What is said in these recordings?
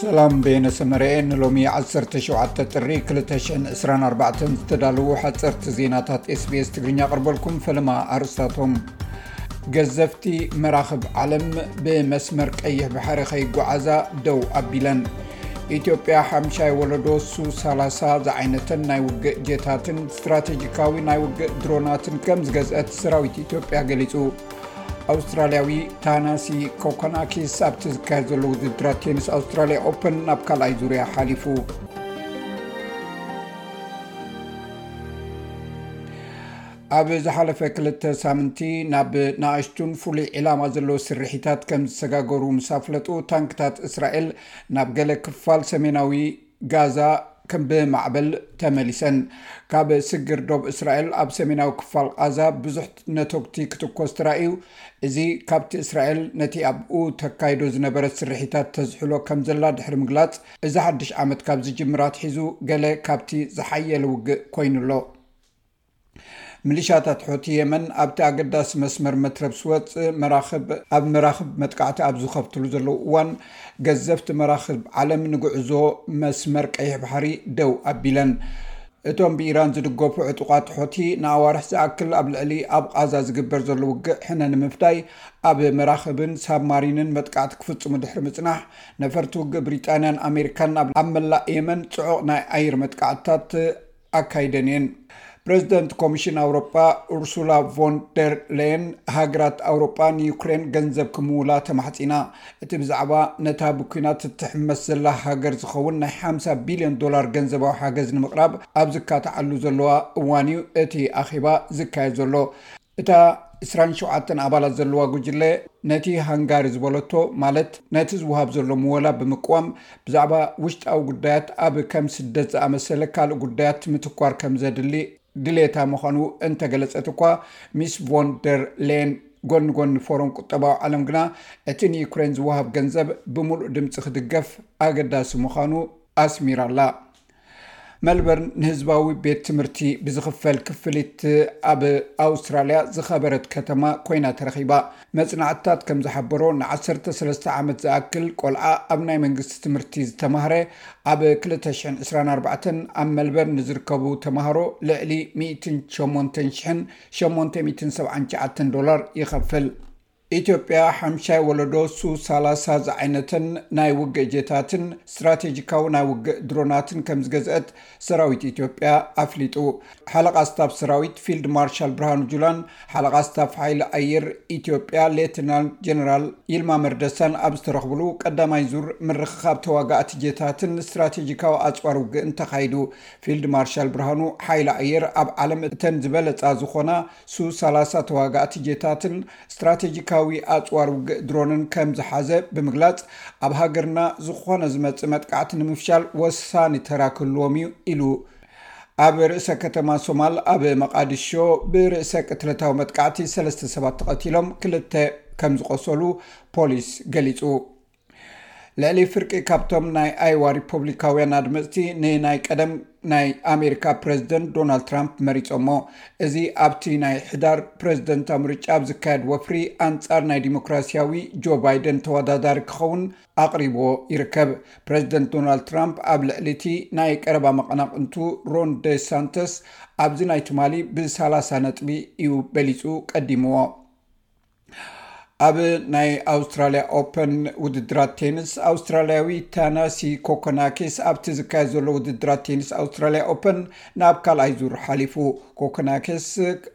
ሰላም ቤነ ሰመረኤ ንሎሚ 17 ጥሪ 224 ዝተዳለዉ ሓፀርቲ ዜናታት ስbስ ትግርኛ ቅርበልኩም ፈለማ ኣርስታቶም ገዘፍቲ መራኽብ ዓለም ብመስመር ቀይሕ ባሕሪ ከይጓዓዛ ደው ኣቢለን ኢትዮጵያ ሓምሻይ ወለዶ ሱ30 ዝዓይነተን ናይ ውግእ ጀታትን ስትራቴጂካዊ ናይ ውግእ ድሮናትን ከም ዝገዝአት ሰራዊት ኢትዮጵያ ገሊፁ ኣውስትራልያዊ ታናሲ ኮኮናኪስ ኣብቲ ዝካየድ ዘሎ ውድድራት ቴኒስ ኣውስትራልያ ኦፐን ናብ ካልኣይ ዙርያ ሓሊፉ ኣብ ዝሓለፈ ክልተ ሳምንቲ ናብ ንኣሽቱን ፍሉይ ዒላማ ዘለዎ ስርሒታት ከም ዝሰጋገሩ ምስ ኣፍለጡ ታንክታት እስራኤል ናብ ገለ ክፋል ሰሜናዊ ጋዛ ከም ብማዕበል ተመሊሰን። ካብ ስግር ዶብ እስራኤል ኣብ ሰሜናዊ ክፋል ቓዛ ብዙሕ ነቶግቲ ክትኮስ ተራእዩ፣ እዚ ካብቲ እስራኤል ነቲ ኣብኡ ተካይዶ ዝነበረት ስርሒታት ተዝሕሎ ከም ዘላ ድሕሪ ምግላጽ፣ እዚ ሓድሽ ዓመት ካብ ዝጅምር ኣትሒዙ ገለ ካብቲ ዝሓየለ ውግእ ኮይኑ ኣሎ። ምሊሻታት ሑቲ የመን ኣብቲ ኣገዳሲ መስመር መትረብሲ ወጽእ መራኽብ ኣብ መራኽብ መጥቃዕቲ ኣብ ዝኸፍትሉ ዘለዉ እዋን ገዘፍቲ መራኽብ ዓለም ንጉዕዞ መስመር ቀይሕ ባሕሪ ደው ኣቢለን። እቶም ብኢራን ዝድገፉ ዕጡቓት ሑቲ ንኣዋርሕ ዝኣክል ኣብ ልዕሊ ኣብ ቓዛ ዝግበር ዘሎ ውግእ ሕነ ንምፍዳይ ኣብ መራኽብን ሳብማሪንን መጥቃዕቲ ክፍጽሙ ድሕሪ ምጽናሕ ነፈርቲ ውግእ ብሪጣንያን ኣሜሪካን ኣብ መላእ የመን ጽዑቕ ናይ ኣየር መጥቃዕትታት ኣካይደን እየን። ፕረዚደንት ኮሚሽን ኣውሮጳ ኡርሱላ ቮን ደር ለየን ሃገራት ኣውሮጳ ንዩክሬን ገንዘብ ክምውላ ተማሕፂና። እቲ ብዛዕባ ነታ ብኲናት እትሕመስ ዘላ ሃገር ዝኸውን ናይ ሓምሳ ቢልዮን ዶላር ገንዘባዊ ሓገዝ ንምቕራብ ኣብ ዝካትዓሉ ዘለዋ እዋን እዩ እቲ ኣኼባ ዝካየድ ዘሎ። እታ ዕስራን ሸውዓተን ኣባላት ዘለዋ ጉጅለ ነቲ ሃንጋሪ ዝበለቶ ማለት ነቲ ዝውሃብ ዘሎ ምወላ ብምቅዋም ብዛዕባ ውሽጣዊ ጉዳያት ኣብ ከም ስደት ዝኣመሰለ ካልእ ጉዳያት ምትኳር ከም ዘድሊ ድሌታ ምዃኑ እንተገለጸት እኳ ሚስ ቮን ደር ሌየን ጎኒ ጎኒ ፎሮም ቁጠባዊ ዓለም ግና እቲ ንዩክሬን ዝውሃብ ገንዘብ ብምሉእ ድምጺ ክድገፍ ኣገዳሲ ምዃኑ ኣስሚራ'ላ። መልበርን ንህዝባዊ ቤት ትምህርቲ ብዝኽፈል ክፍሊት ኣብ ኣውስትራልያ ዝኸበረት ከተማ ኮይና ተረኺባ። መጽናዕትታት ከም ዝሓበሮ ን ዓሰርተ ሰለስተ ዓመት ዝኣክል ቆልዓ ኣብ ናይ መንግስቲ ትምህርቲ ዝተማህረ ኣብ ክልተ ሽሕን ዕስራን ኣርባዕተን ኣብ መልበርን ንዝርከቡ ተማሃሮ ልዕሊ ሚእትን ሸሞንተን ሽሕን ሸሞንተ ሚእትን ሰብዓን ትሽዓተን ዶላር ይኸፍል። ኢትዮጵያ ሓምሻይ ወለዶ ሱ ሰላሳ ዝዓይነተን ናይ ውግእ ጀታትን ስትራቴጂካዊ ናይ ውግእ ድሮናትን ከምዝገዝአት ሰራዊት ኢትዮጵያ ኣፍሊጡ። ሓለቓ ስታፍ ሰራዊት ፊልድ ማርሻል ብርሃኑ ጁላን ሓለቓ ስታፍ ሓይሊ ኣየር ኢትዮጵያ ሌተናል ጀነራል ይልማ መርደሳን ኣብ ዝተረኽብሉ ቀዳማይ ዙር ምርኽኻብ ተዋጋእቲ ጀታትን ስትራቴጂካዊ ኣፅዋር ውግእን ተኻይዱ። ፊልድ ማርሻል ብርሃኑ ሓይሊ ኣየር ኣብ ዓለም እተን ዝበለፃ ዝኾና ሱ ሰላሳ ተዋጋእቲ ጄታትን ስትራቴጂካዊ ኣፅዋር ውግእ ድሮንን ከም ዝሓዘ ብምግላፅ፣ ኣብ ሃገርና ዝኾነ ዝመፅእ መጥቃዕቲ ንምፍሻል ወሳኒ ተራ ክህልዎም እዩ ኢሉ። ኣብ ርእሰ ከተማ ሶማል ኣብ መቓድሾ ብርእሰ ቅትለታዊ መጥቃዕቲ ሰለስተ ሰባት ተቐቲሎም ክልተ ከም ዝቖሰሉ ፖሊስ ገሊፁ። ልዕሊ ፍርቂ ካብቶም ናይ ኣይዋ ሪፖብሊካውያን ኣድመፅቲ ንናይ ቀደም ናይ ኣሜሪካ ፕረዚደንት ዶናልድ ትራምፕ መሪፆሞ እዚ ኣብቲ ናይ ሕዳር ፕረዚደንታ ምርጫ ብ ዝካየድ ወፍሪ ኣንፃር ናይ ዲሞክራሲያዊ ጆ ባይደን ተወዳዳሪ ክኸውን ኣቕሪቦ ይርከብ ፕረዚደንት ዶናልድ ትራምፕ ኣብ ልዕሊ እቲ ናይ ቀረባ መቐናቕንቱ ሮን ደ ሳንተስ ኣብዚ ናይ ትማሊ ብሳላሳ ነጥቢ እዩ በሊፁ ቀዲምዎ ኣብ ናይ ኣውስትራልያ ኦፐን ውድድራት ቴንስ ኣውስትራልያዊ ታናሲ ኮኮናኪስ ኣብቲ ዝካየድ ዘሎ ውድድራት ቴንስ ኣውስትራልያ ኦፐን ናብ ካልኣይ ዙር ሓሊፉ ኮኮናኪስ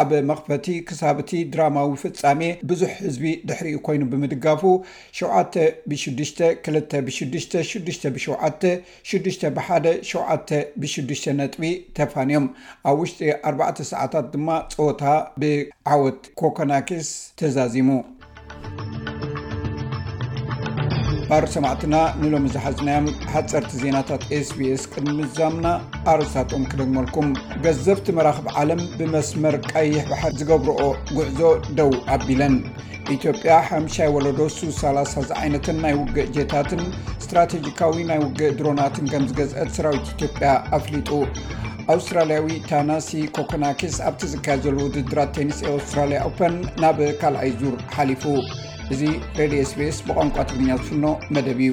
ኣብ መክፈቲ ክሳብ እቲ ድራማዊ ፍፃሜ ብዙሕ ህዝቢ ድሕሪኡ ኮይኑ ብምድጋፉ ሸተ ብሽዱሽተ ክልተ ብሽዱሽተ ሽዱሽተ ብሸውዓተ ሽዱሽተ ብሓደ ሸውዓተ ብሽዱሽተ ነጥቢ ተፋንዮም። ኣብ ውሽጢ ኣርባዕተ ሰዓታት ድማ ፀወታ ብዓወት ኮኮናኪስ ተዛዚሙ። ባር ሰማዕትና ንሎሚ ዝሓዝናዮም ሓፀርቲ ዜናታት sbs ቅድሚ ምዛምና ኣርስታቶም ክደግመልኩም ገዘፍቲ መራክብ ዓለም ብመስመር ቀይሕ ባሕር ዝገብርኦ ጉዕዞ ደው ኣቢለን። ኢትዮጵያ ሓምሻይ ወለዶ ሱ30 ዝዓይነትን ናይ ውግእ ጀታትን ስትራቴጂካዊ ናይ ውግእ ድሮናትን ከም ዝገዝአት ሰራዊት ኢትዮጵያ ኣፍሊጡ ኣውስትራልያዊ ታናሲ ኮኮናኪስ ኣብቲ ዝካየድ ዘሉ ውድድራት ቴኒስ ኣውስትራልያ ኦፐን ናብ ካልኣይ ዙር ሓሊፉ እዚ ሬድዮ ስቤስ ብቋንቋ ትግርኛ ዝፍኖ መደብ እዩ